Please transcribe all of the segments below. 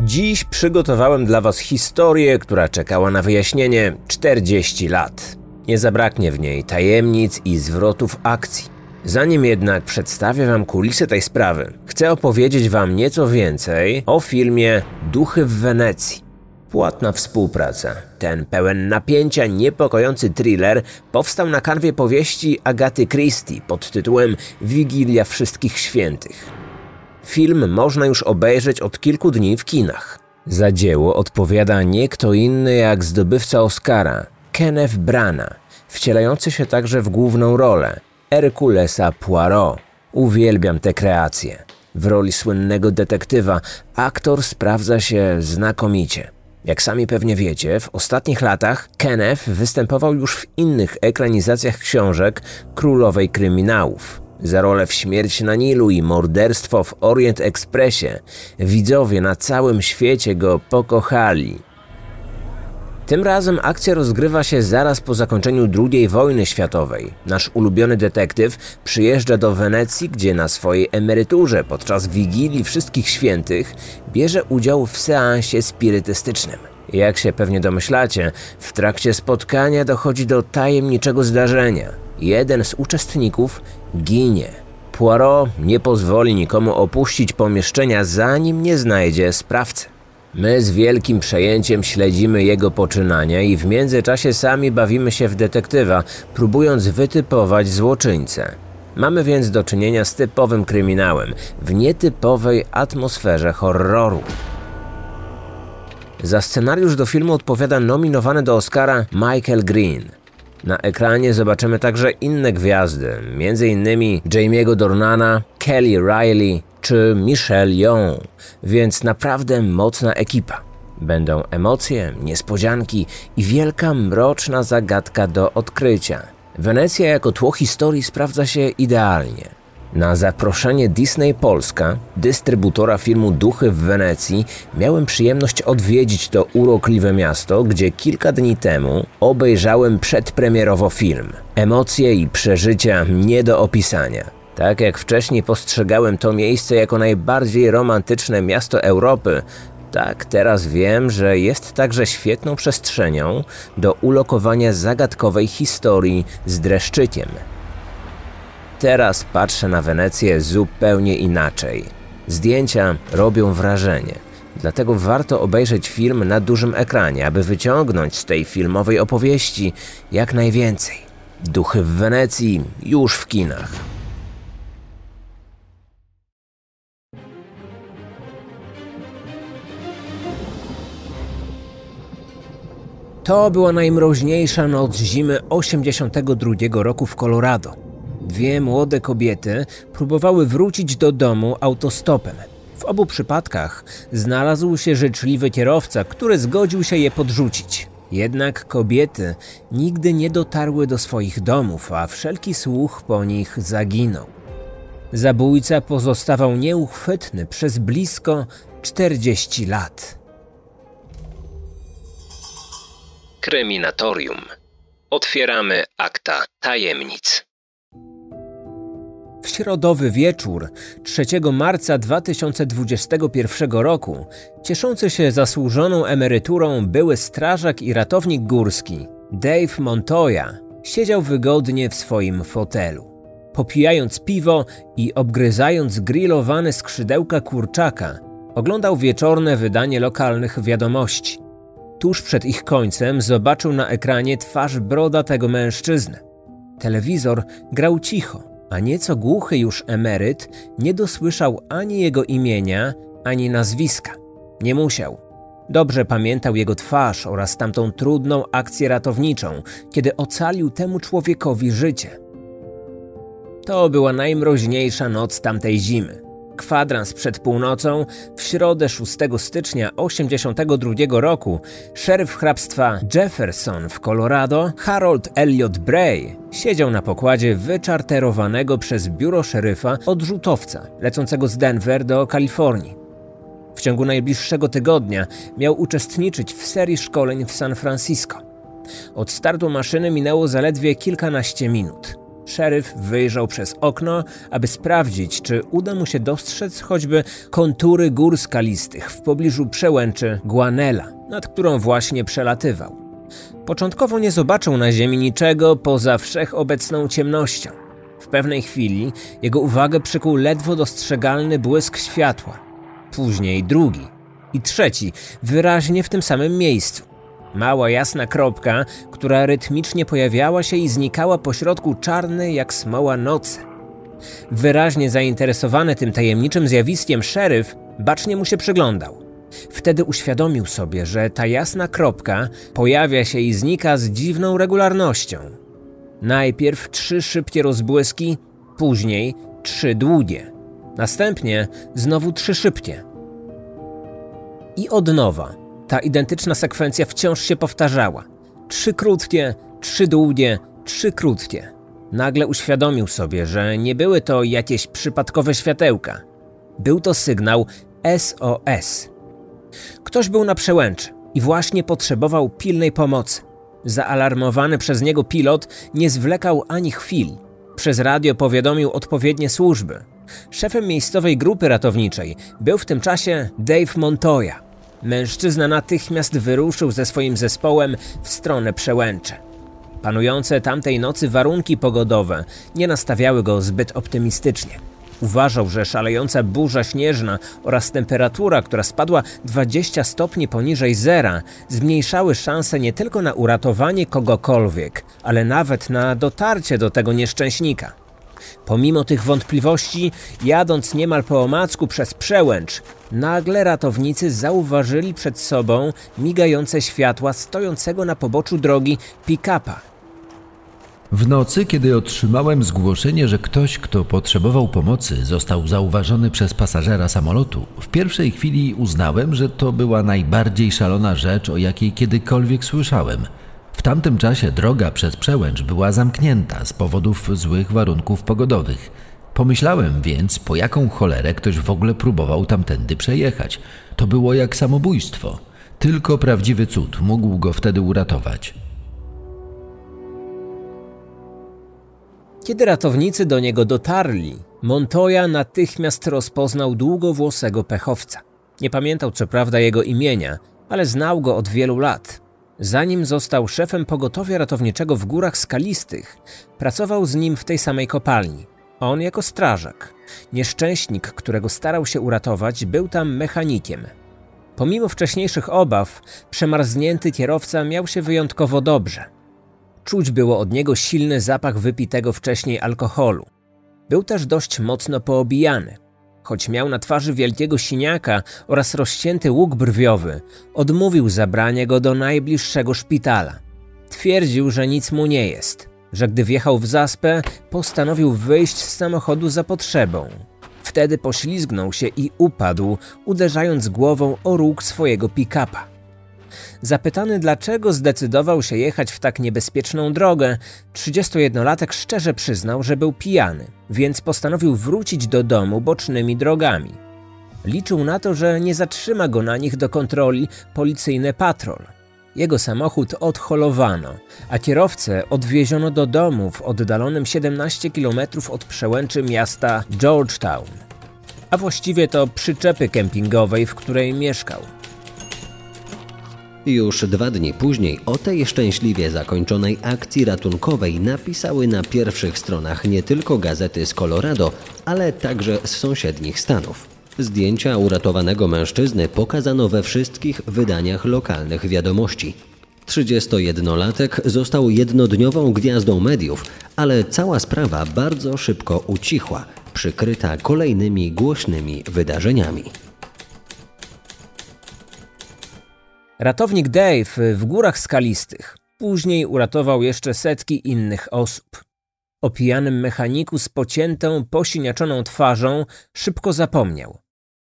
Dziś przygotowałem dla Was historię, która czekała na wyjaśnienie 40 lat. Nie zabraknie w niej tajemnic i zwrotów akcji. Zanim jednak przedstawię Wam kulisy tej sprawy, chcę opowiedzieć Wam nieco więcej o filmie Duchy w Wenecji. Płatna współpraca. Ten pełen napięcia, niepokojący thriller powstał na kanwie powieści Agaty Christie pod tytułem Wigilia Wszystkich Świętych. Film można już obejrzeć od kilku dni w kinach. Za dzieło odpowiada nie kto inny jak zdobywca Oscara, Kenneth Branagh, wcielający się także w główną rolę, Herculesa Poirot. Uwielbiam tę kreację. W roli słynnego detektywa aktor sprawdza się znakomicie. Jak sami pewnie wiecie, w ostatnich latach Kenneth występował już w innych ekranizacjach książek królowej kryminałów. Za rolę w Śmierć na Nilu i morderstwo w Orient Expressie widzowie na całym świecie go pokochali. Tym razem akcja rozgrywa się zaraz po zakończeniu II wojny światowej. Nasz ulubiony detektyw przyjeżdża do Wenecji, gdzie na swojej emeryturze podczas Wigilii Wszystkich Świętych bierze udział w seansie spirytystycznym. Jak się pewnie domyślacie, w trakcie spotkania dochodzi do tajemniczego zdarzenia. Jeden z uczestników ginie. Poirot nie pozwoli nikomu opuścić pomieszczenia, zanim nie znajdzie sprawcy. My z wielkim przejęciem śledzimy jego poczynania i w międzyczasie sami bawimy się w detektywa, próbując wytypować złoczyńcę. Mamy więc do czynienia z typowym kryminałem, w nietypowej atmosferze horroru. Za scenariusz do filmu odpowiada nominowany do Oscara Michael Green. Na ekranie zobaczymy także inne gwiazdy, m.in. Jamie'ego Dornana, Kelly Riley czy Michelle Yeoh, więc naprawdę mocna ekipa. Będą emocje, niespodzianki i wielka mroczna zagadka do odkrycia. Wenecja jako tło historii sprawdza się idealnie. Na zaproszenie Disney Polska, dystrybutora filmu Duchy w Wenecji, miałem przyjemność odwiedzić to urokliwe miasto, gdzie kilka dni temu obejrzałem przedpremierowo film. Emocje i przeżycia nie do opisania. Tak jak wcześniej postrzegałem to miejsce jako najbardziej romantyczne miasto Europy, tak teraz wiem, że jest także świetną przestrzenią do ulokowania zagadkowej historii z dreszczykiem. Teraz patrzę na Wenecję zupełnie inaczej. Zdjęcia robią wrażenie. Dlatego warto obejrzeć film na dużym ekranie, aby wyciągnąć z tej filmowej opowieści jak najwięcej. Duchy w Wenecji już w kinach. To była najmroźniejsza noc zimy 82 roku w Colorado. Dwie młode kobiety próbowały wrócić do domu autostopem. W obu przypadkach znalazł się życzliwy kierowca, który zgodził się je podrzucić. Jednak kobiety nigdy nie dotarły do swoich domów, a wszelki słuch po nich zaginął. Zabójca pozostawał nieuchwytny przez blisko 40 lat. Kryminatorium. Otwieramy akta tajemnic. W środowy wieczór 3 marca 2021 roku, cieszący się zasłużoną emeryturą były strażak i ratownik górski Dave Montoya siedział wygodnie w swoim fotelu. Popijając piwo i obgryzając grillowane skrzydełka kurczaka, oglądał wieczorne wydanie lokalnych wiadomości. Tuż przed ich końcem zobaczył na ekranie twarz brodatego mężczyzny. Telewizor grał cicho, a nieco głuchy już emeryt nie dosłyszał ani jego imienia, ani nazwiska. Nie musiał. Dobrze pamiętał jego twarz oraz tamtą trudną akcję ratowniczą, kiedy ocalił temu człowiekowi życie. To była najmroźniejsza noc tamtej zimy. Kwadrans przed północą, w środę 6 stycznia 1982 roku, szeryf hrabstwa Jefferson w Colorado, Harold Elliot Bray, siedział na pokładzie wyczarterowanego przez biuro szeryfa odrzutowca lecącego z Denver do Kalifornii. W ciągu najbliższego tygodnia miał uczestniczyć w serii szkoleń w San Francisco. Od startu maszyny minęło zaledwie kilkanaście minut. Szeryf wyjrzał przez okno, aby sprawdzić, czy uda mu się dostrzec choćby kontury gór skalistych w pobliżu przełęczy Guanela, nad którą właśnie przelatywał. Początkowo nie zobaczył na ziemi niczego poza wszechobecną ciemnością. W pewnej chwili jego uwagę przykuł ledwo dostrzegalny błysk światła. Później drugi i trzeci, wyraźnie w tym samym miejscu. Mała jasna kropka, która rytmicznie pojawiała się i znikała pośrodku czarnej jak smoła nocy. Wyraźnie zainteresowany tym tajemniczym zjawiskiem szeryf bacznie mu się przyglądał. Wtedy uświadomił sobie, że ta jasna kropka pojawia się i znika z dziwną regularnością. Najpierw trzy szybkie rozbłyski, później trzy długie. Następnie znowu trzy szybkie. I od nowa ta identyczna sekwencja wciąż się powtarzała. Trzy krótkie, trzy długie, trzy krótkie. Nagle uświadomił sobie, że nie były to jakieś przypadkowe światełka. Był to sygnał SOS. Ktoś był na przełęczy i właśnie potrzebował pilnej pomocy. Zaalarmowany przez niego pilot nie zwlekał ani chwili. Przez radio powiadomił odpowiednie służby. Szefem miejscowej grupy ratowniczej był w tym czasie Dave Montoya. Mężczyzna natychmiast wyruszył ze swoim zespołem w stronę przełęczy. Panujące tamtej nocy warunki pogodowe nie nastawiały go zbyt optymistycznie. Uważał, że szalejąca burza śnieżna oraz temperatura, która spadła 20 stopni poniżej zera, zmniejszały szanse nie tylko na uratowanie kogokolwiek, ale nawet na dotarcie do tego nieszczęśnika. Pomimo tych wątpliwości, jadąc niemal po omacku przez przełęcz, nagle ratownicy zauważyli przed sobą migające światła stojącego na poboczu drogi pick-upa. W nocy, kiedy otrzymałem zgłoszenie, że ktoś, kto potrzebował pomocy, został zauważony przez pasażera samolotu, w pierwszej chwili uznałem, że to była najbardziej szalona rzecz, o jakiej kiedykolwiek słyszałem. W tamtym czasie droga przez przełęcz była zamknięta z powodów złych warunków pogodowych. Pomyślałem więc, po jaką cholerę ktoś w ogóle próbował tamtędy przejechać. To było jak samobójstwo. Tylko prawdziwy cud mógł go wtedy uratować. Kiedy ratownicy do niego dotarli, Montoya natychmiast rozpoznał długowłosego pechowca. Nie pamiętał co prawda jego imienia, ale znał go od wielu lat. Zanim został szefem pogotowia ratowniczego w górach skalistych, pracował z nim w tej samej kopalni. On jako strażak. Nieszczęśnik, którego starał się uratować, był tam mechanikiem. Pomimo wcześniejszych obaw, przemarznięty kierowca miał się wyjątkowo dobrze. Czuć było od niego silny zapach wypitego wcześniej alkoholu. Był też dość mocno poobijany. Choć miał na twarzy wielkiego siniaka oraz rozcięty łuk brwiowy, odmówił zabrania go do najbliższego szpitala. Twierdził, że nic mu nie jest, że gdy wjechał w zaspę, postanowił wyjść z samochodu za potrzebą. Wtedy poślizgnął się i upadł, uderzając głową o róg swojego pick-upa. Zapytany, dlaczego zdecydował się jechać w tak niebezpieczną drogę, 31-latek szczerze przyznał, że był pijany, więc postanowił wrócić do domu bocznymi drogami. Liczył na to, że nie zatrzyma go na nich do kontroli policyjny patrol. Jego samochód odholowano, a kierowcę odwieziono do domu w oddalonym 17 km od przełęczy miasta Georgetown, a właściwie to przyczepy kempingowej, w której mieszkał. Już dwa dni później o tej szczęśliwie zakończonej akcji ratunkowej napisały na pierwszych stronach nie tylko gazety z Colorado, ale także z sąsiednich stanów. Zdjęcia uratowanego mężczyzny pokazano we wszystkich wydaniach lokalnych wiadomości. 31-latek został jednodniową gwiazdą mediów, ale cała sprawa bardzo szybko ucichła, przykryta kolejnymi głośnymi wydarzeniami. Ratownik Dave w górach skalistych później uratował jeszcze setki innych osób. O pijanym mechaniku z pociętą, posiniaczoną twarzą szybko zapomniał.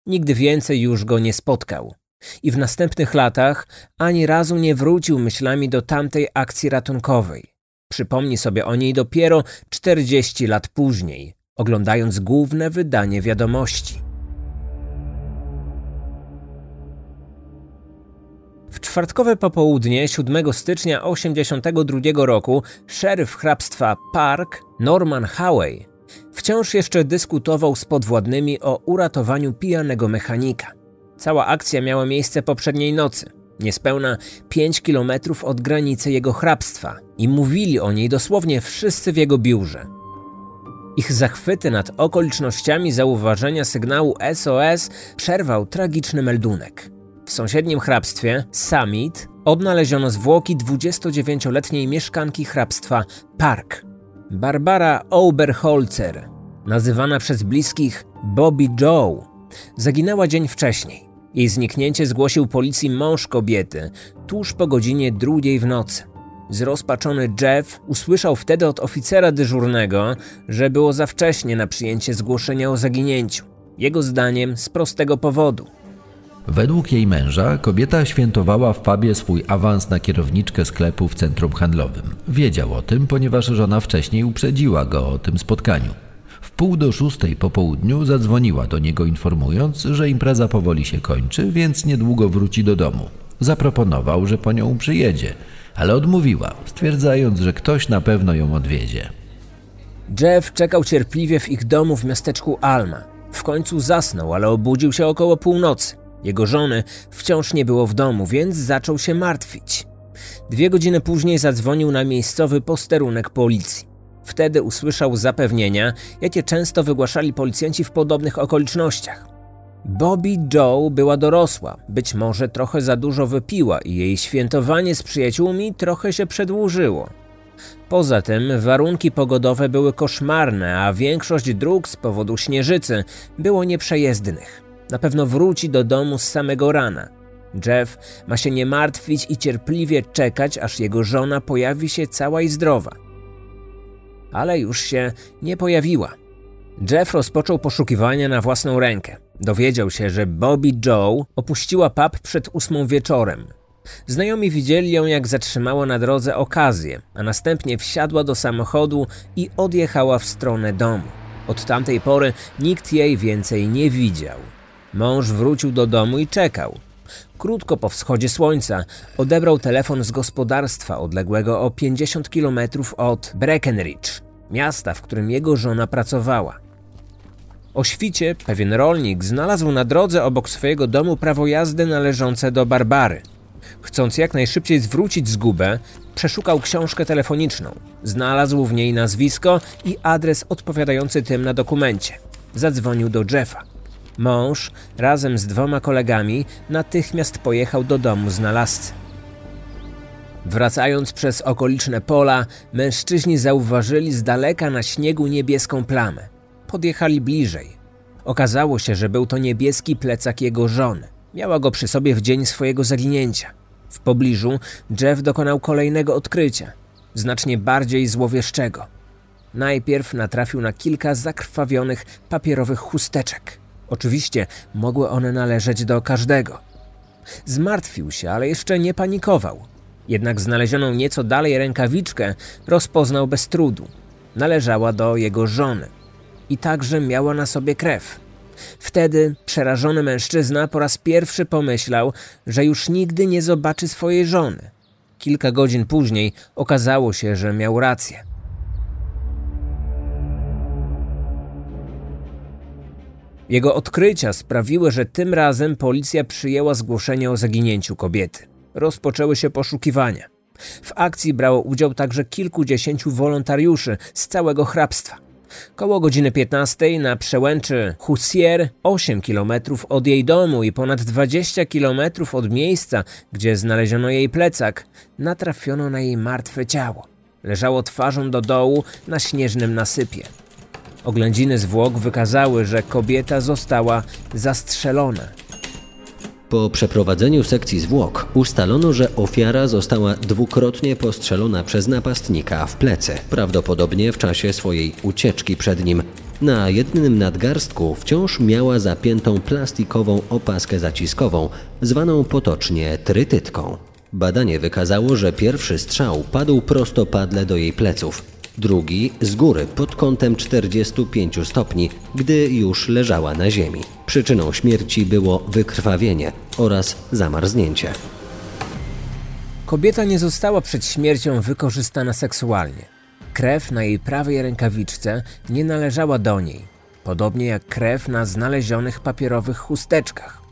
Nigdy więcej już go nie spotkał. I w następnych latach ani razu nie wrócił myślami do tamtej akcji ratunkowej. Przypomni sobie o niej dopiero 40 lat później, oglądając główne wydanie wiadomości. Czwartkowe popołudnie 7 stycznia 1982 roku szeryf hrabstwa Park, Norman Howey, wciąż jeszcze dyskutował z podwładnymi o uratowaniu pijanego mechanika. Cała akcja miała miejsce poprzedniej nocy, niespełna 5 kilometrów od granicy jego hrabstwa i mówili o niej dosłownie wszyscy w jego biurze. Ich zachwyty nad okolicznościami zauważenia sygnału SOS przerwał tragiczny meldunek. W sąsiednim hrabstwie, Summit, odnaleziono zwłoki 29-letniej mieszkanki hrabstwa Park. Barbara Oberholzer, nazywana przez bliskich Bobby Joe, zaginęła dzień wcześniej. Jej zniknięcie zgłosił policji mąż kobiety tuż po godzinie drugiej w nocy. Zrozpaczony Jeff usłyszał wtedy od oficera dyżurnego, że było za wcześnie na przyjęcie zgłoszenia o zaginięciu. Jego zdaniem z prostego powodu. Według jej męża kobieta świętowała w pubie swój awans na kierowniczkę sklepu w centrum handlowym. Wiedział o tym, ponieważ żona wcześniej uprzedziła go o tym spotkaniu. W pół do szóstej po południu zadzwoniła do niego informując, że impreza powoli się kończy, więc niedługo wróci do domu. Zaproponował, że po nią przyjedzie, ale odmówiła, stwierdzając, że ktoś na pewno ją odwiedzie. Jeff czekał cierpliwie w ich domu w miasteczku Alma. W końcu zasnął, ale obudził się około północy. Jego żony wciąż nie było w domu, więc zaczął się martwić. Dwie godziny później zadzwonił na miejscowy posterunek policji. Wtedy usłyszał zapewnienia, jakie często wygłaszali policjanci w podobnych okolicznościach. Bobby Joe była dorosła, być może trochę za dużo wypiła i jej świętowanie z przyjaciółmi trochę się przedłużyło. Poza tym warunki pogodowe były koszmarne, a większość dróg z powodu śnieżycy było nieprzejezdnych. Na pewno wróci do domu z samego rana. Jeff ma się nie martwić i cierpliwie czekać, aż jego żona pojawi się cała i zdrowa. Ale już się nie pojawiła. Jeff rozpoczął poszukiwania na własną rękę. Dowiedział się, że Bobby Joe opuściła pub przed ósmą wieczorem. Znajomi widzieli ją, jak zatrzymała na drodze okazję, a następnie wsiadła do samochodu i odjechała w stronę domu. Od tamtej pory nikt jej więcej nie widział. Mąż wrócił do domu i czekał. Krótko po wschodzie słońca odebrał telefon z gospodarstwa odległego o 50 km od Breckenridge, miasta, w którym jego żona pracowała. O świcie pewien rolnik znalazł na drodze obok swojego domu prawo jazdy należące do Barbary. Chcąc jak najszybciej zwrócić zgubę, przeszukał książkę telefoniczną. Znalazł w niej nazwisko i adres odpowiadający tym na dokumencie. Zadzwonił do Jeffa. Mąż razem z dwoma kolegami natychmiast pojechał do domu znalazcy. Wracając przez okoliczne pola, mężczyźni zauważyli z daleka na śniegu niebieską plamę. Podjechali bliżej. Okazało się, że był to niebieski plecak jego żony. Miała go przy sobie w dzień swojego zaginięcia. W pobliżu Jeff dokonał kolejnego odkrycia, znacznie bardziej złowieszczego. Najpierw natrafił na kilka zakrwawionych papierowych chusteczek. Oczywiście mogły one należeć do każdego. Zmartwił się, ale jeszcze nie panikował. Jednak znalezioną nieco dalej rękawiczkę rozpoznał bez trudu. Należała do jego żony i także miała na sobie krew. Wtedy przerażony mężczyzna po raz pierwszy pomyślał, że już nigdy nie zobaczy swojej żony. Kilka godzin później okazało się, że miał rację. Jego odkrycia sprawiły, że tym razem policja przyjęła zgłoszenie o zaginięciu kobiety. Rozpoczęły się poszukiwania. W akcji brało udział także kilkudziesięciu wolontariuszy z całego hrabstwa. Koło godziny 15 na przełęczy Hussier, 8 km od jej domu i ponad 20 km od miejsca, gdzie znaleziono jej plecak, natrafiono na jej martwe ciało. Leżało twarzą do dołu na śnieżnym nasypie. Oględziny zwłok wykazały, że kobieta została zastrzelona. Po przeprowadzeniu sekcji zwłok ustalono, że ofiara została dwukrotnie postrzelona przez napastnika w plecy, prawdopodobnie w czasie swojej ucieczki przed nim. Na jednym nadgarstku wciąż miała zapiętą plastikową opaskę zaciskową, zwaną potocznie trytytką. Badanie wykazało, że pierwszy strzał padł prostopadle do jej pleców, drugi z góry pod kątem 45 stopni, gdy już leżała na ziemi. Przyczyną śmierci było wykrwawienie oraz zamarznięcie. Kobieta nie została przed śmiercią wykorzystana seksualnie. Krew na jej prawej rękawiczce nie należała do niej, podobnie jak krew na znalezionych papierowych chusteczkach.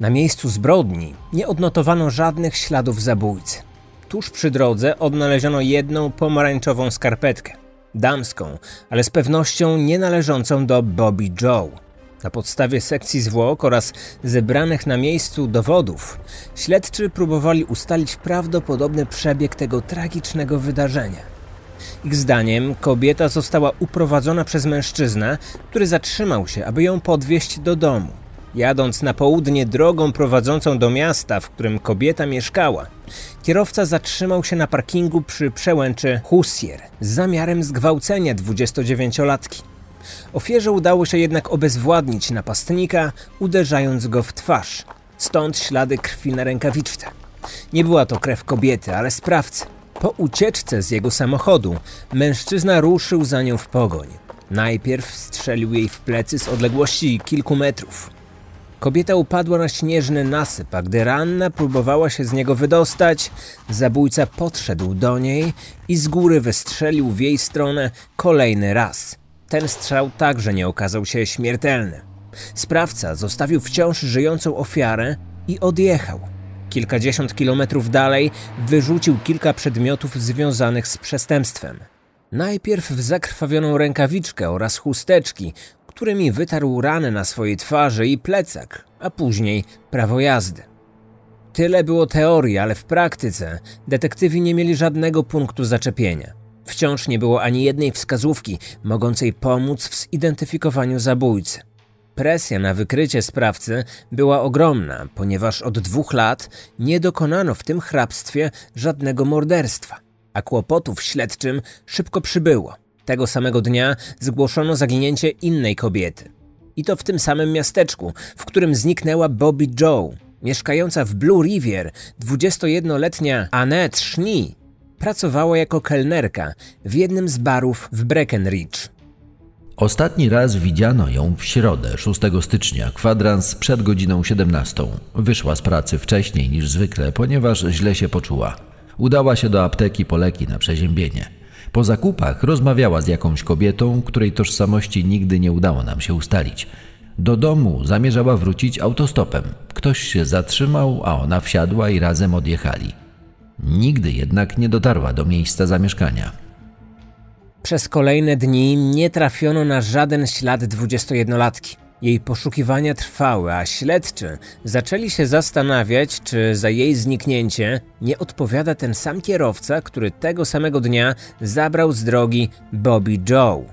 Na miejscu zbrodni nie odnotowano żadnych śladów zabójcy. Tuż przy drodze odnaleziono jedną pomarańczową skarpetkę, damską, ale z pewnością nie należącą do Bobby Joe. Na podstawie sekcji zwłok oraz zebranych na miejscu dowodów, śledczy próbowali ustalić prawdopodobny przebieg tego tragicznego wydarzenia. Ich zdaniem kobieta została uprowadzona przez mężczyznę, który zatrzymał się, aby ją podwieźć do domu. Jadąc na południe drogą prowadzącą do miasta, w którym kobieta mieszkała, kierowca zatrzymał się na parkingu przy przełęczy Husier z zamiarem zgwałcenia 29-latki. Ofierze udało się jednak obezwładnić napastnika, uderzając go w twarz. Stąd ślady krwi na rękawiczce. Nie była to krew kobiety, ale sprawcy. Po ucieczce z jego samochodu mężczyzna ruszył za nią w pogoń. Najpierw strzelił jej w plecy z odległości kilku metrów. Kobieta upadła na śnieżny nasyp, a gdy ranna próbowała się z niego wydostać, zabójca podszedł do niej i z góry wystrzelił w jej stronę kolejny raz. Ten strzał także nie okazał się śmiertelny. Sprawca zostawił wciąż żyjącą ofiarę i odjechał. Kilkadziesiąt kilometrów dalej wyrzucił kilka przedmiotów związanych z przestępstwem. Najpierw zakrwawioną rękawiczkę oraz chusteczki, którymi wytarł rany na swojej twarzy i plecak, a później prawo jazdy. Tyle było teorii, ale w praktyce detektywi nie mieli żadnego punktu zaczepienia. Wciąż nie było ani jednej wskazówki mogącej pomóc w zidentyfikowaniu zabójcy. Presja na wykrycie sprawcy była ogromna, ponieważ od dwóch lat nie dokonano w tym hrabstwie żadnego morderstwa, a kłopotów śledczym szybko przybyło. Tego samego dnia zgłoszono zaginięcie innej kobiety. I to w tym samym miasteczku, w którym zniknęła Bobby Joe. Mieszkająca w Blue River, 21-letnia Annette Schnee pracowała jako kelnerka w jednym z barów w Breckenridge. Ostatni raz widziano ją w środę, 6 stycznia, kwadrans przed godziną 17. Wyszła z pracy wcześniej niż zwykle, ponieważ źle się poczuła. Udała się do apteki po leki na przeziębienie. Po zakupach rozmawiała z jakąś kobietą, której tożsamości nigdy nie udało nam się ustalić. Do domu zamierzała wrócić autostopem. Ktoś się zatrzymał, a ona wsiadła i razem odjechali. Nigdy jednak nie dotarła do miejsca zamieszkania. Przez kolejne dni nie trafiono na żaden ślad 21-latki. Jej poszukiwania trwały, a śledczy zaczęli się zastanawiać, czy za jej zniknięcie nie odpowiada ten sam kierowca, który tego samego dnia zabrał z drogi Bobby Joe.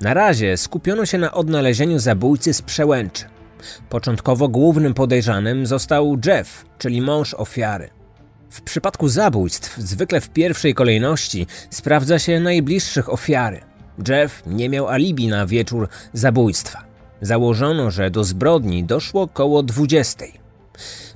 Na razie skupiono się na odnalezieniu zabójcy z przełęczy. Początkowo głównym podejrzanym został Jeff, czyli mąż ofiary. W przypadku zabójstw, zwykle w pierwszej kolejności, sprawdza się najbliższych ofiary. Jeff nie miał alibi na wieczór zabójstwa. Założono, że do zbrodni doszło koło 20.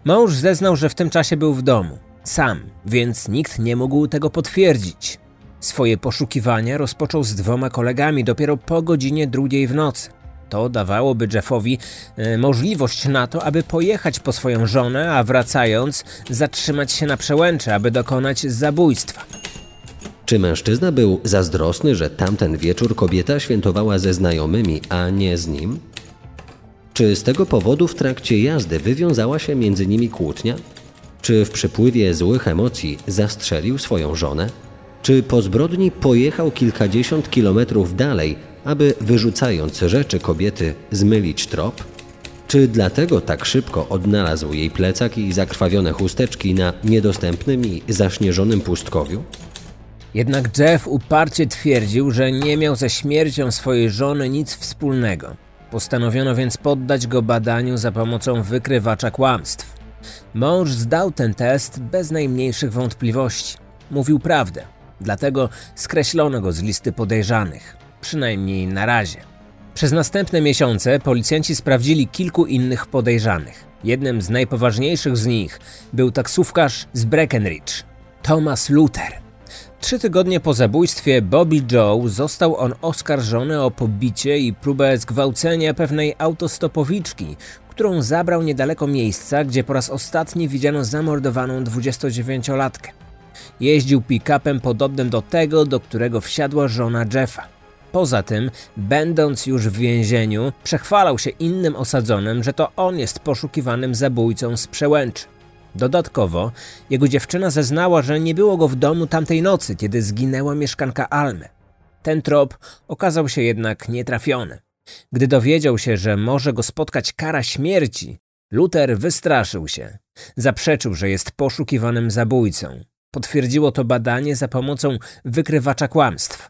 Mąż zeznał, że w tym czasie był w domu, sam, więc nikt nie mógł tego potwierdzić. Swoje poszukiwania rozpoczął z dwoma kolegami dopiero po godzinie drugiej w nocy. To dawałoby Jeffowi e, możliwość na to, aby pojechać po swoją żonę, a wracając zatrzymać się na przełęcze, aby dokonać zabójstwa. Czy mężczyzna był zazdrosny, że tamten wieczór kobieta świętowała ze znajomymi, a nie z nim? Czy z tego powodu w trakcie jazdy wywiązała się między nimi kłótnia? Czy w przypływie złych emocji zastrzelił swoją żonę? Czy po zbrodni pojechał kilkadziesiąt kilometrów dalej, aby wyrzucając rzeczy kobiety zmylić trop? Czy dlatego tak szybko odnalazł jej plecak i zakrwawione chusteczki na niedostępnym i zaśnieżonym pustkowiu? Jednak Jeff uparcie twierdził, że nie miał ze śmiercią swojej żony nic wspólnego. Postanowiono więc poddać go badaniu za pomocą wykrywacza kłamstw. Mąż zdał ten test bez najmniejszych wątpliwości. Mówił prawdę, dlatego skreślono go z listy podejrzanych, przynajmniej na razie. Przez następne miesiące policjanci sprawdzili kilku innych podejrzanych. Jednym z najpoważniejszych z nich był taksówkarz z Breckenridge, Thomas Luther. Trzy tygodnie po zabójstwie Bobby Joe został on oskarżony o pobicie i próbę zgwałcenia pewnej autostopowiczki, którą zabrał niedaleko miejsca, gdzie po raz ostatni widziano zamordowaną 29-latkę. Jeździł pick-upem podobnym do tego, do którego wsiadła żona Jeffa. Poza tym, będąc już w więzieniu, przechwalał się innym osadzonym, że to on jest poszukiwanym zabójcą z przełęczy. Dodatkowo, jego dziewczyna zeznała, że nie było go w domu tamtej nocy, kiedy zginęła mieszkanka Almy. Ten trop okazał się jednak nietrafiony. Gdy dowiedział się, że może go spotkać kara śmierci, Luther wystraszył się. Zaprzeczył, że jest poszukiwanym zabójcą. Potwierdziło to badanie za pomocą wykrywacza kłamstw.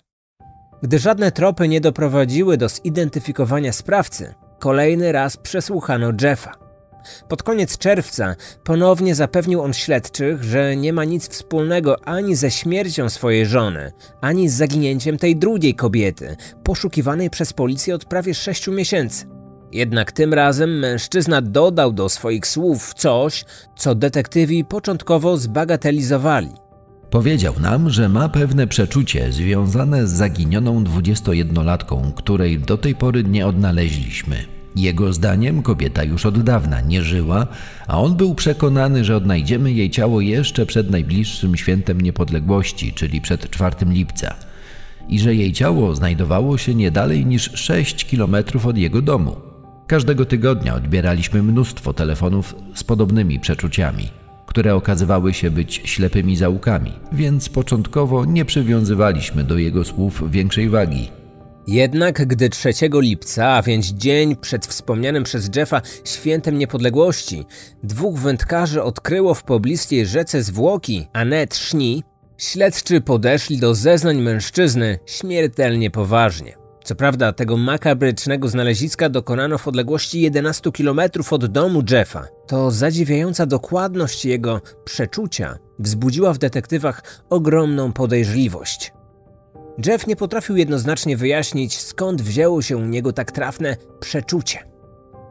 Gdy żadne tropy nie doprowadziły do zidentyfikowania sprawcy, kolejny raz przesłuchano Jeffa. Pod koniec czerwca ponownie zapewnił on śledczych, że nie ma nic wspólnego ani ze śmiercią swojej żony, ani z zaginięciem tej drugiej kobiety, poszukiwanej przez policję od prawie sześciu miesięcy. Jednak tym razem mężczyzna dodał do swoich słów coś, co detektywi początkowo zbagatelizowali. Powiedział nam, że ma pewne przeczucie związane z zaginioną 21-latką, której do tej pory nie odnaleźliśmy. Jego zdaniem kobieta już od dawna nie żyła, a on był przekonany, że odnajdziemy jej ciało jeszcze przed najbliższym świętem niepodległości, czyli przed 4 lipca. I że jej ciało znajdowało się nie dalej niż 6 kilometrów od jego domu. Każdego tygodnia odbieraliśmy mnóstwo telefonów z podobnymi przeczuciami, które okazywały się być ślepymi zaułkami, więc początkowo nie przywiązywaliśmy do jego słów większej wagi. Jednak gdy 3 lipca, a więc dzień przed wspomnianym przez Jeffa świętem niepodległości, dwóch wędkarzy odkryło w pobliskiej rzece zwłoki Annette Szni, śledczy podeszli do zeznań mężczyzny śmiertelnie poważnie. Co prawda tego makabrycznego znaleziska dokonano w odległości 11 km od domu Jeffa. To zadziwiająca dokładność jego przeczucia wzbudziła w detektywach ogromną podejrzliwość. Jeff nie potrafił jednoznacznie wyjaśnić, skąd wzięło się u niego tak trafne przeczucie.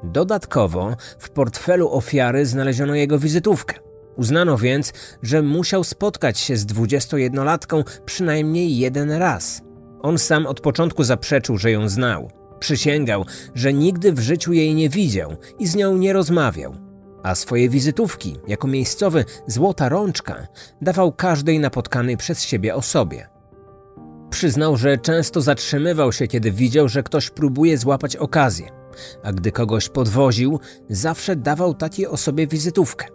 Dodatkowo w portfelu ofiary znaleziono jego wizytówkę. Uznano więc, że musiał spotkać się z 21-latką przynajmniej jeden raz. On sam od początku zaprzeczył, że ją znał. Przysięgał, że nigdy w życiu jej nie widział i z nią nie rozmawiał. A swoje wizytówki, jako miejscowy złota rączka, dawał każdej napotkanej przez siebie osobie. Przyznał, że często zatrzymywał się, kiedy widział, że ktoś próbuje złapać okazję, a gdy kogoś podwoził, zawsze dawał takiej osobie wizytówkę.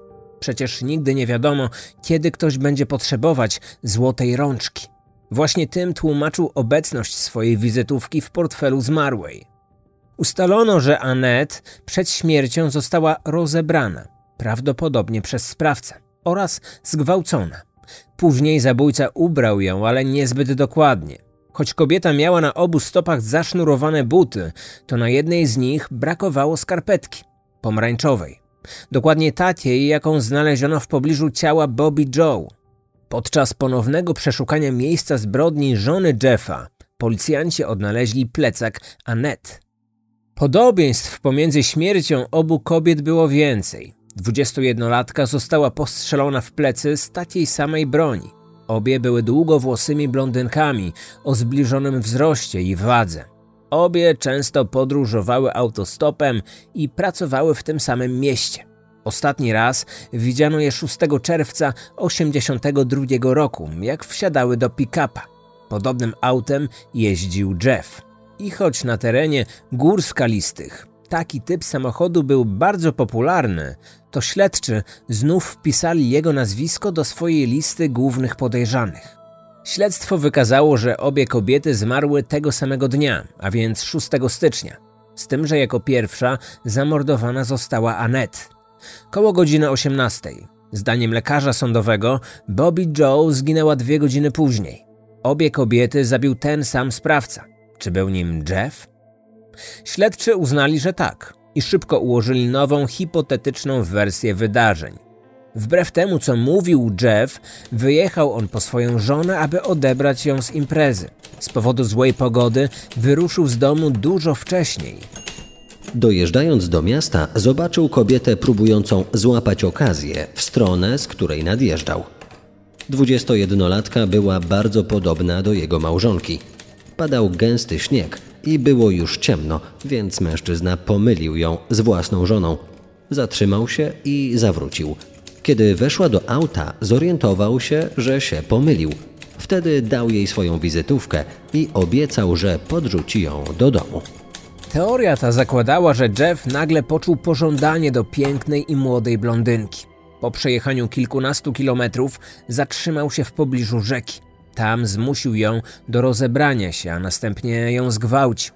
Przecież nigdy nie wiadomo, kiedy ktoś będzie potrzebować złotej rączki. Właśnie tym tłumaczył obecność swojej wizytówki w portfelu zmarłej. Ustalono, że Annette przed śmiercią została rozebrana, prawdopodobnie przez sprawcę, oraz zgwałcona. Później zabójca ubrał ją, ale niezbyt dokładnie. Choć kobieta miała na obu stopach zasznurowane buty, to na jednej z nich brakowało skarpetki pomarańczowej. Dokładnie takiej, jaką znaleziono w pobliżu ciała Bobby Joe. Podczas ponownego przeszukania miejsca zbrodni żony Jeffa, policjanci odnaleźli plecak Annette. Podobieństw pomiędzy śmiercią obu kobiet było więcej. 21-latka została postrzelona w plecy z takiej samej broni. Obie były długowłosymi blondynkami o zbliżonym wzroście i wadze. Obie często podróżowały autostopem i pracowały w tym samym mieście. Ostatni raz widziano je 6 czerwca 1982 roku, jak wsiadały do pick-upa. Podobnym autem jeździł Jeff. I choć na terenie gór skalistych taki typ samochodu był bardzo popularny, to śledczy znów wpisali jego nazwisko do swojej listy głównych podejrzanych. Śledztwo wykazało, że obie kobiety zmarły tego samego dnia, a więc 6 stycznia, z tym, że jako pierwsza zamordowana została Annette. Koło godziny 18. Zdaniem lekarza sądowego, Bobby Joe zginęła dwie godziny później. Obie kobiety zabił ten sam sprawca. Czy był nim Jeff? Śledczy uznali, że tak i szybko ułożyli nową, hipotetyczną wersję wydarzeń. Wbrew temu, co mówił Jeff, wyjechał on po swoją żonę, aby odebrać ją z imprezy. Z powodu złej pogody wyruszył z domu dużo wcześniej. Dojeżdżając do miasta, zobaczył kobietę próbującą złapać okazję w stronę, z której nadjeżdżał. 21-latka była bardzo podobna do jego małżonki. Padał gęsty śnieg i było już ciemno, więc mężczyzna pomylił ją z własną żoną. Zatrzymał się i zawrócił. Kiedy weszła do auta, zorientował się, że się pomylił. Wtedy dał jej swoją wizytówkę i obiecał, że podrzuci ją do domu. Teoria ta zakładała, że Jeff nagle poczuł pożądanie do pięknej i młodej blondynki. Po przejechaniu kilkunastu kilometrów zatrzymał się w pobliżu rzeki. Tam zmusił ją do rozebrania się, a następnie ją zgwałcił.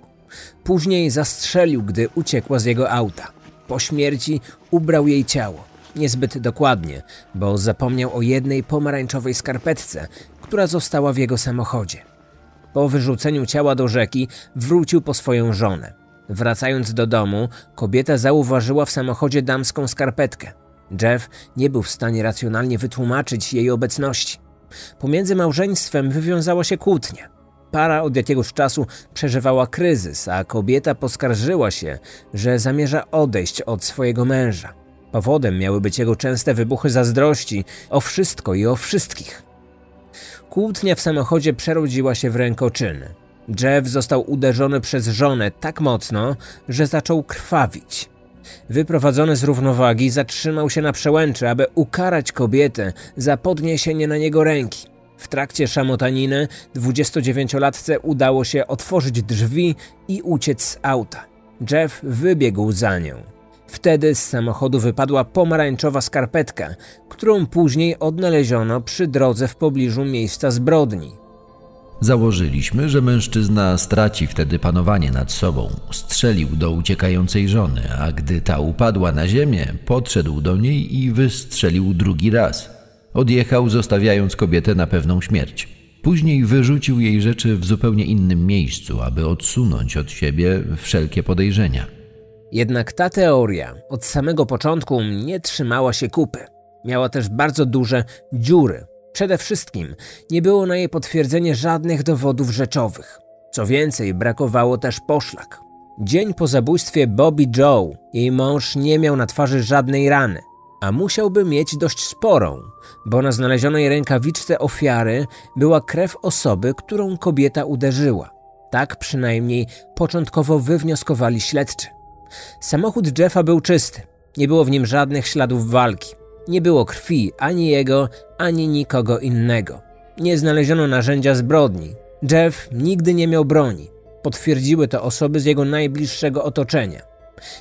Później zastrzelił, gdy uciekła z jego auta. Po śmierci ubrał jej ciało. Niezbyt dokładnie, bo zapomniał o jednej pomarańczowej skarpetce, która została w jego samochodzie. Po wyrzuceniu ciała do rzeki wrócił po swoją żonę. Wracając do domu, kobieta zauważyła w samochodzie damską skarpetkę. Jeff nie był w stanie racjonalnie wytłumaczyć jej obecności. Pomiędzy małżeństwem wywiązała się kłótnia. Para od jakiegoś czasu przeżywała kryzys, a kobieta poskarżyła się, że zamierza odejść od swojego męża. Powodem miały być jego częste wybuchy zazdrości o wszystko i o wszystkich. Kłótnia w samochodzie przerodziła się w rękoczyny. Jeff został uderzony przez żonę tak mocno, że zaczął krwawić. Wyprowadzony z równowagi, zatrzymał się na przełęczy, aby ukarać kobietę za podniesienie na niego ręki. W trakcie szamotaniny 29-latce udało się otworzyć drzwi i uciec z auta. Jeff wybiegł za nią. Wtedy z samochodu wypadła pomarańczowa skarpetka, którą później odnaleziono przy drodze w pobliżu miejsca zbrodni. Założyliśmy, że mężczyzna straci wtedy panowanie nad sobą. Strzelił do uciekającej żony, a gdy ta upadła na ziemię, podszedł do niej i wystrzelił drugi raz. Odjechał, zostawiając kobietę na pewną śmierć. Później wyrzucił jej rzeczy w zupełnie innym miejscu, aby odsunąć od siebie wszelkie podejrzenia. Jednak ta teoria od samego początku nie trzymała się kupy. Miała też bardzo duże dziury. Przede wszystkim nie było na jej potwierdzenie żadnych dowodów rzeczowych. Co więcej, brakowało też poszlak. Dzień po zabójstwie Bobby Joe jej mąż nie miał na twarzy żadnej rany, a musiałby mieć dość sporą, bo na znalezionej rękawiczce ofiary była krew osoby, którą kobieta uderzyła. Tak przynajmniej początkowo wywnioskowali śledczy. Samochód Jeffa był czysty. Nie było w nim żadnych śladów walki. Nie było krwi ani jego, ani nikogo innego. Nie znaleziono narzędzia zbrodni. Jeff nigdy nie miał broni. Potwierdziły to osoby z jego najbliższego otoczenia.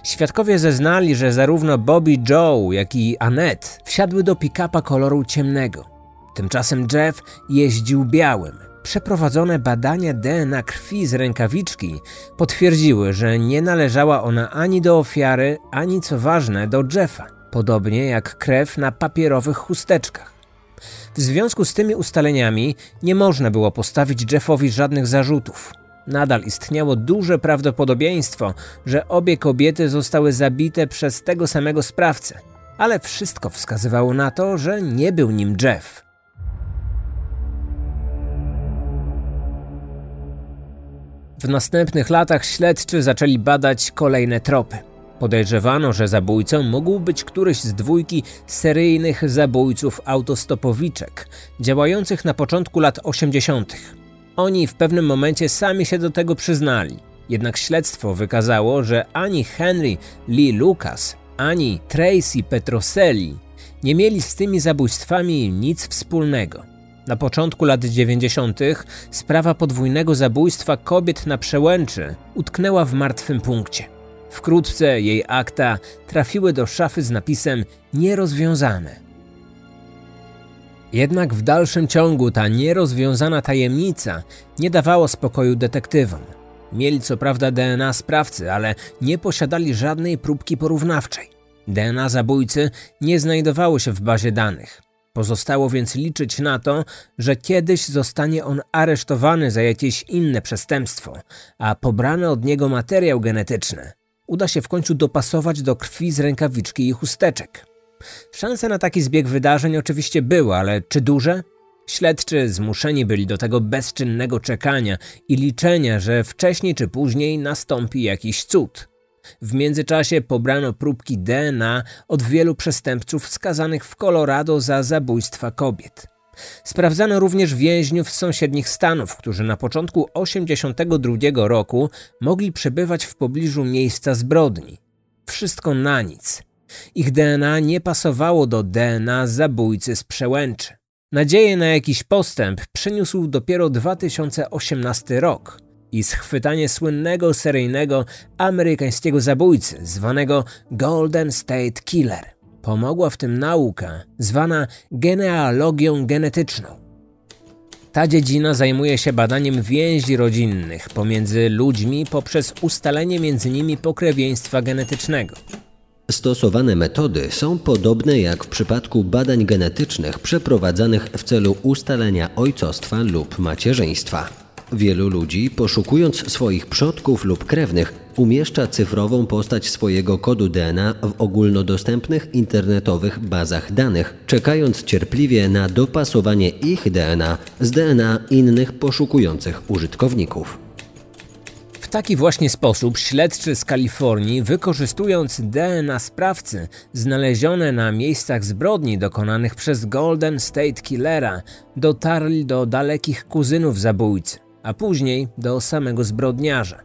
Świadkowie zeznali, że zarówno Bobby Joe, jak i Annette wsiadły do pick-upa koloru ciemnego. Tymczasem Jeff jeździł białym. Przeprowadzone badania DNA krwi z rękawiczki potwierdziły, że nie należała ona ani do ofiary, ani co ważne do Jeffa, podobnie jak krew na papierowych chusteczkach. W związku z tymi ustaleniami nie można było postawić Jeffowi żadnych zarzutów. Nadal istniało duże prawdopodobieństwo, że obie kobiety zostały zabite przez tego samego sprawcę, ale wszystko wskazywało na to, że nie był nim Jeff. W następnych latach śledczy zaczęli badać kolejne tropy. Podejrzewano, że zabójcą mógł być któryś z dwójki seryjnych zabójców autostopowiczek, działających na początku lat 80. Oni w pewnym momencie sami się do tego przyznali. Jednak śledztwo wykazało, że ani Henry Lee Lucas, ani Tracy Petroselli nie mieli z tymi zabójstwami nic wspólnego. Na początku lat 90. sprawa podwójnego zabójstwa kobiet na przełęczy utknęła w martwym punkcie. Wkrótce jej akta trafiły do szafy z napisem nierozwiązane. Jednak w dalszym ciągu ta nierozwiązana tajemnica nie dawała spokoju detektywom. Mieli co prawda DNA sprawcy, ale nie posiadali żadnej próbki porównawczej. DNA zabójcy nie znajdowało się w bazie danych. Pozostało więc liczyć na to, że kiedyś zostanie on aresztowany za jakieś inne przestępstwo, a pobrany od niego materiał genetyczny uda się w końcu dopasować do krwi z rękawiczki i chusteczek. Szanse na taki zbieg wydarzeń oczywiście były, ale czy duże? Śledczy zmuszeni byli do tego bezczynnego czekania i liczenia, że wcześniej czy później nastąpi jakiś cud. W międzyczasie pobrano próbki DNA od wielu przestępców skazanych w Colorado za zabójstwa kobiet. Sprawdzano również więźniów z sąsiednich stanów, którzy na początku 1982 roku mogli przebywać w pobliżu miejsca zbrodni. Wszystko na nic. Ich DNA nie pasowało do DNA zabójcy z przełęczy. Nadzieję na jakiś postęp przyniósł dopiero 2018 rok i schwytanie słynnego seryjnego amerykańskiego zabójcy zwanego Golden State Killer. Pomogła w tym nauka zwana genealogią genetyczną. Ta dziedzina zajmuje się badaniem więzi rodzinnych pomiędzy ludźmi poprzez ustalenie między nimi pokrewieństwa genetycznego. Stosowane metody są podobne jak w przypadku badań genetycznych przeprowadzanych w celu ustalenia ojcostwa lub macierzyństwa. Wielu ludzi, poszukując swoich przodków lub krewnych, umieszcza cyfrową postać swojego kodu DNA w ogólnodostępnych internetowych bazach danych, czekając cierpliwie na dopasowanie ich DNA z DNA innych poszukujących użytkowników. W taki właśnie sposób śledczy z Kalifornii, wykorzystując DNA sprawcy znalezione na miejscach zbrodni dokonanych przez Golden State Killera, dotarli do dalekich kuzynów zabójcy, a później do samego zbrodniarza.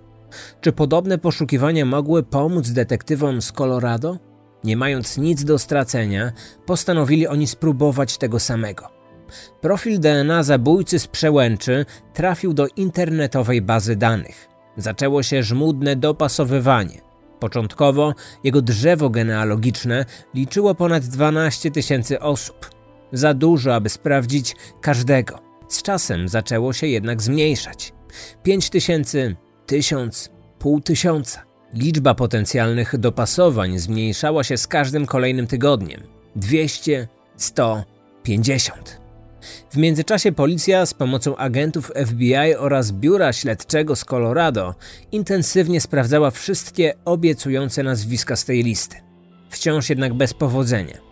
Czy podobne poszukiwania mogły pomóc detektywom z Colorado? Nie mając nic do stracenia, postanowili oni spróbować tego samego. Profil DNA zabójcy z przełęczy trafił do internetowej bazy danych. Zaczęło się żmudne dopasowywanie. Początkowo jego drzewo genealogiczne liczyło ponad 12 tysięcy osób. Za dużo, aby sprawdzić każdego. Z czasem zaczęło się jednak zmniejszać. 5 tysięcy, tysiąc, pół tysiąca. Liczba potencjalnych dopasowań zmniejszała się z każdym kolejnym tygodniem. 200, 100, 50. W międzyczasie policja z pomocą agentów FBI oraz biura śledczego z Colorado intensywnie sprawdzała wszystkie obiecujące nazwiska z tej listy. Wciąż jednak bez powodzenia.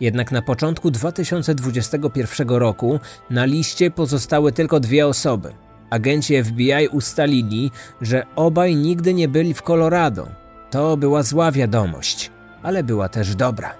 Jednak na początku 2021 roku na liście pozostały tylko dwie osoby. Agenci FBI ustalili, że obaj nigdy nie byli w Colorado. To była zła wiadomość, ale była też dobra.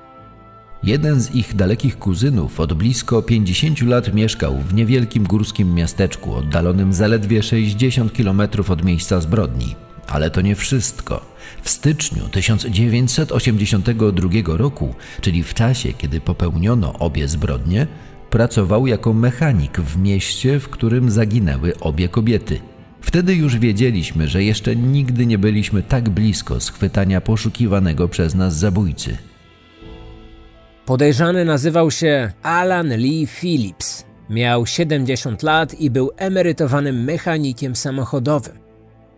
Jeden z ich dalekich kuzynów od blisko 50 lat mieszkał w niewielkim górskim miasteczku oddalonym zaledwie 60 km od miejsca zbrodni. Ale to nie wszystko. W styczniu 1982 roku, czyli w czasie, kiedy popełniono obie zbrodnie, pracował jako mechanik w mieście, w którym zaginęły obie kobiety. Wtedy już wiedzieliśmy, że jeszcze nigdy nie byliśmy tak blisko schwytania poszukiwanego przez nas zabójcy. Podejrzany nazywał się Alan Lee Phillips. Miał 70 lat i był emerytowanym mechanikiem samochodowym.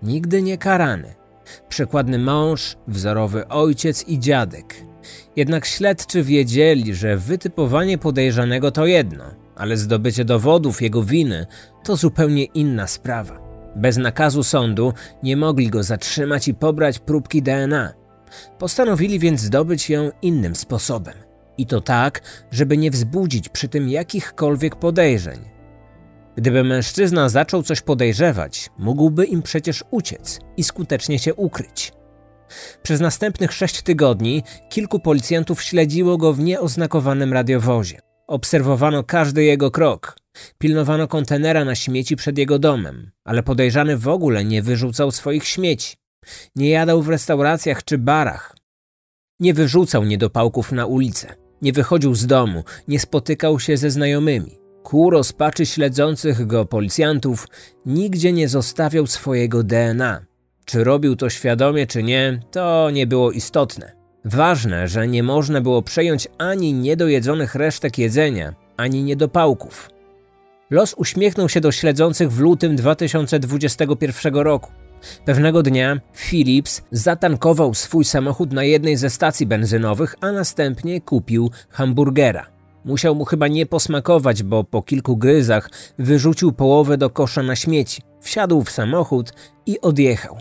Nigdy nie karany. Przykładny mąż, wzorowy ojciec i dziadek. Jednak śledczy wiedzieli, że wytypowanie podejrzanego to jedno, ale zdobycie dowodów jego winy to zupełnie inna sprawa. Bez nakazu sądu nie mogli go zatrzymać i pobrać próbki DNA. Postanowili więc zdobyć ją innym sposobem. I to tak, żeby nie wzbudzić przy tym jakichkolwiek podejrzeń. Gdyby mężczyzna zaczął coś podejrzewać, mógłby im przecież uciec i skutecznie się ukryć. Przez następnych sześć tygodni kilku policjantów śledziło go w nieoznakowanym radiowozie. Obserwowano każdy jego krok. Pilnowano kontenera na śmieci przed jego domem, ale podejrzany w ogóle nie wyrzucał swoich śmieci. Nie jadał w restauracjach czy barach. Nie wyrzucał niedopałków na ulicę. Nie wychodził z domu, nie spotykał się ze znajomymi. Ku rozpaczy śledzących go policjantów nigdzie nie zostawiał swojego DNA. Czy robił to świadomie, czy nie, to nie było istotne. Ważne, że nie można było przejąć ani niedojedzonych resztek jedzenia, ani niedopałków. Los uśmiechnął się do śledzących w lutym 2021 roku. Pewnego dnia Philips zatankował swój samochód na jednej ze stacji benzynowych, a następnie kupił hamburgera. Musiał mu chyba nie posmakować, bo po kilku gryzach wyrzucił połowę do kosza na śmieci, wsiadł w samochód i odjechał.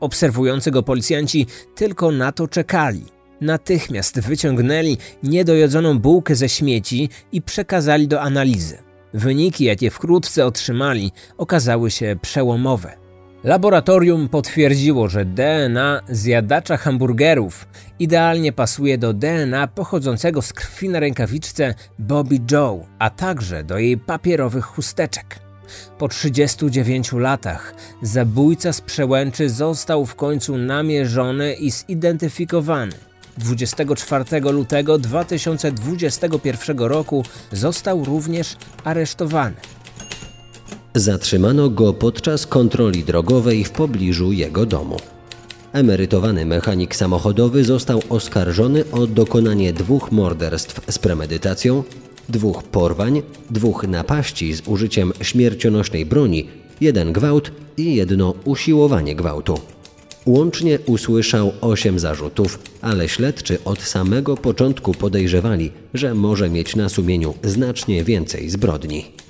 Obserwujący go policjanci tylko na to czekali. Natychmiast wyciągnęli niedojedzoną bułkę ze śmieci i przekazali do analizy. Wyniki, jakie wkrótce otrzymali, okazały się przełomowe. Laboratorium potwierdziło, że DNA zjadacza hamburgerów idealnie pasuje do DNA pochodzącego z krwi na rękawiczce Bobby Joe, a także do jej papierowych chusteczek. Po 39 latach zabójca z przełęczy został w końcu namierzony i zidentyfikowany. 24 lutego 2021 roku został również aresztowany. Zatrzymano go podczas kontroli drogowej w pobliżu jego domu. Emerytowany mechanik samochodowy został oskarżony o dokonanie dwóch morderstw z premedytacją, dwóch porwań, dwóch napaści z użyciem śmiercionośnej broni, jeden gwałt i jedno usiłowanie gwałtu. Łącznie usłyszał osiem zarzutów, ale śledczy od samego początku podejrzewali, że może mieć na sumieniu znacznie więcej zbrodni.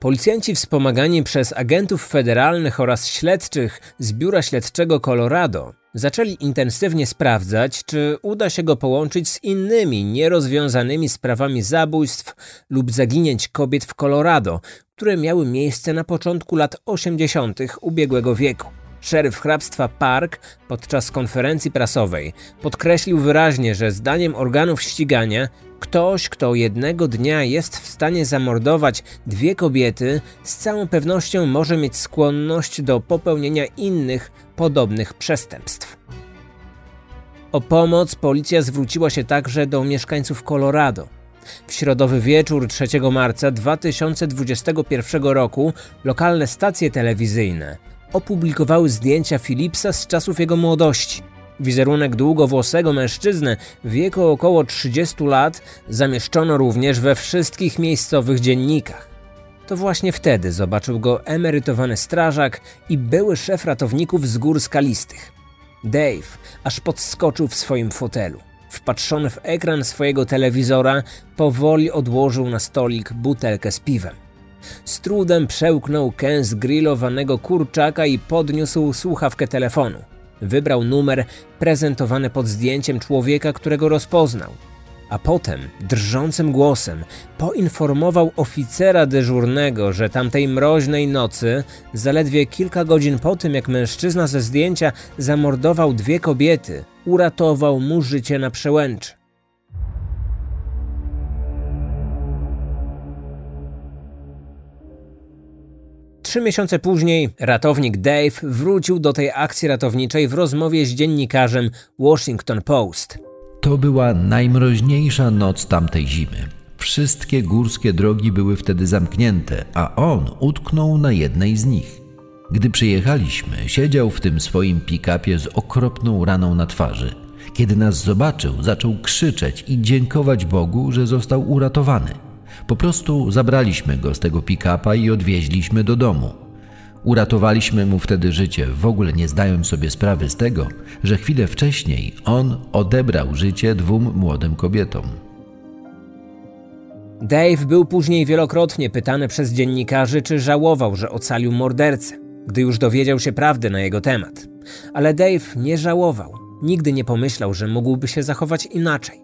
Policjanci wspomagani przez agentów federalnych oraz śledczych z Biura Śledczego Colorado zaczęli intensywnie sprawdzać, czy uda się go połączyć z innymi nierozwiązanymi sprawami zabójstw lub zaginięć kobiet w Colorado, które miały miejsce na początku lat 80. ubiegłego wieku. Szeryf hrabstwa Park podczas konferencji prasowej podkreślił wyraźnie, że zdaniem organów ścigania ktoś, kto jednego dnia jest w stanie zamordować dwie kobiety, z całą pewnością może mieć skłonność do popełnienia innych podobnych przestępstw. O pomoc policja zwróciła się także do mieszkańców Colorado. W środowy wieczór 3 marca 2021 roku lokalne stacje telewizyjne opublikowały zdjęcia Philipsa z czasów jego młodości. Wizerunek długowłosego mężczyzny w wieku około 30 lat zamieszczono również we wszystkich miejscowych dziennikach. To właśnie wtedy zobaczył go emerytowany strażak i były szef ratowników z gór skalistych. Dave aż podskoczył w swoim fotelu. Wpatrzony w ekran swojego telewizora, powoli odłożył na stolik butelkę z piwem. Z trudem przełknął kęs grillowanego kurczaka i podniósł słuchawkę telefonu. Wybrał numer prezentowany pod zdjęciem człowieka, którego rozpoznał. A potem, drżącym głosem, poinformował oficera dyżurnego, że tamtej mroźnej nocy, zaledwie kilka godzin po tym, jak mężczyzna ze zdjęcia zamordował dwie kobiety, uratował mu życie na przełęczy. Trzy miesiące później ratownik Dave wrócił do tej akcji ratowniczej w rozmowie z dziennikarzem Washington Post. To była najmroźniejsza noc tamtej zimy. Wszystkie górskie drogi były wtedy zamknięte, a on utknął na jednej z nich. Gdy przyjechaliśmy, siedział w tym swoim pick-upie z okropną raną na twarzy. Kiedy nas zobaczył, zaczął krzyczeć i dziękować Bogu, że został uratowany. Po prostu zabraliśmy go z tego pick-upa i odwieźliśmy do domu. Uratowaliśmy mu wtedy życie, w ogóle nie zdając sobie sprawy z tego, że chwilę wcześniej on odebrał życie dwóm młodym kobietom. Dave był później wielokrotnie pytany przez dziennikarzy, czy żałował, że ocalił mordercę, gdy już dowiedział się prawdy na jego temat. Ale Dave nie żałował. Nigdy nie pomyślał, że mógłby się zachować inaczej.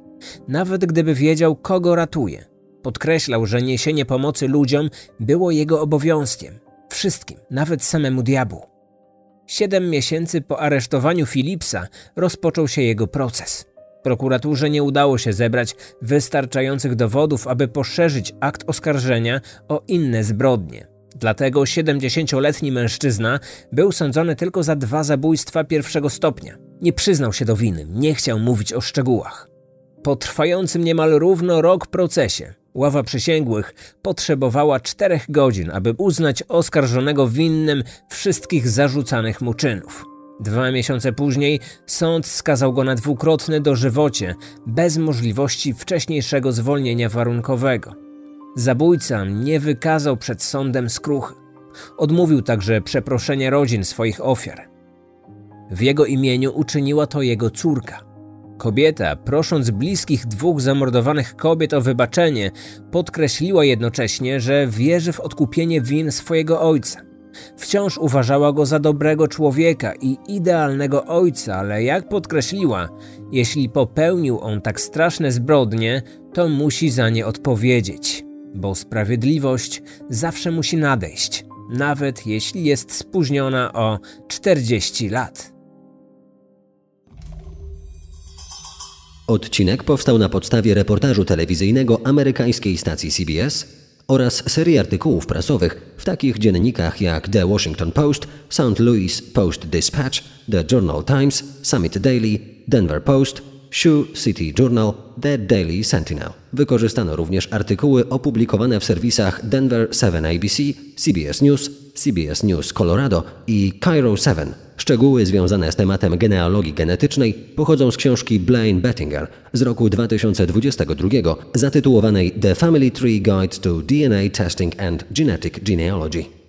Nawet gdyby wiedział, kogo ratuje. Podkreślał, że niesienie pomocy ludziom było jego obowiązkiem. Wszystkim, nawet samemu diabłu. Siedem miesięcy po aresztowaniu Philipsa rozpoczął się jego proces. Prokuraturze nie udało się zebrać wystarczających dowodów, aby poszerzyć akt oskarżenia o inne zbrodnie. Dlatego 70-letni mężczyzna był sądzony tylko za dwa zabójstwa pierwszego stopnia. Nie przyznał się do winy, nie chciał mówić o szczegółach. Po trwającym niemal równo rok procesie Ława przysięgłych potrzebowała czterech godzin, aby uznać oskarżonego winnym wszystkich zarzucanych mu czynów. Dwa miesiące później sąd skazał go na dwukrotne dożywocie, bez możliwości wcześniejszego zwolnienia warunkowego. Zabójca nie wykazał przed sądem skruchy. Odmówił także przeproszenia rodzin swoich ofiar. W jego imieniu uczyniła to jego córka. Kobieta, prosząc bliskich dwóch zamordowanych kobiet o wybaczenie, podkreśliła jednocześnie, że wierzy w odkupienie win swojego ojca. Wciąż uważała go za dobrego człowieka i idealnego ojca, ale jak podkreśliła, jeśli popełnił on tak straszne zbrodnie, to musi za nie odpowiedzieć, bo sprawiedliwość zawsze musi nadejść, nawet jeśli jest spóźniona o 40 lat. Odcinek powstał na podstawie reportażu telewizyjnego amerykańskiej stacji CBS oraz serii artykułów prasowych w takich dziennikach jak The Washington Post, St. Louis Post Dispatch, The Journal Times, Summit Daily, Denver Post, Sioux City Journal, The Daily Sentinel. Wykorzystano również artykuły opublikowane w serwisach Denver 7 ABC, CBS News, CBS News Colorado i Cairo 7. Szczegóły związane z tematem genealogii genetycznej pochodzą z książki Blaine Bettinger z roku 2022 zatytułowanej The Family Tree Guide to DNA Testing and Genetic Genealogy.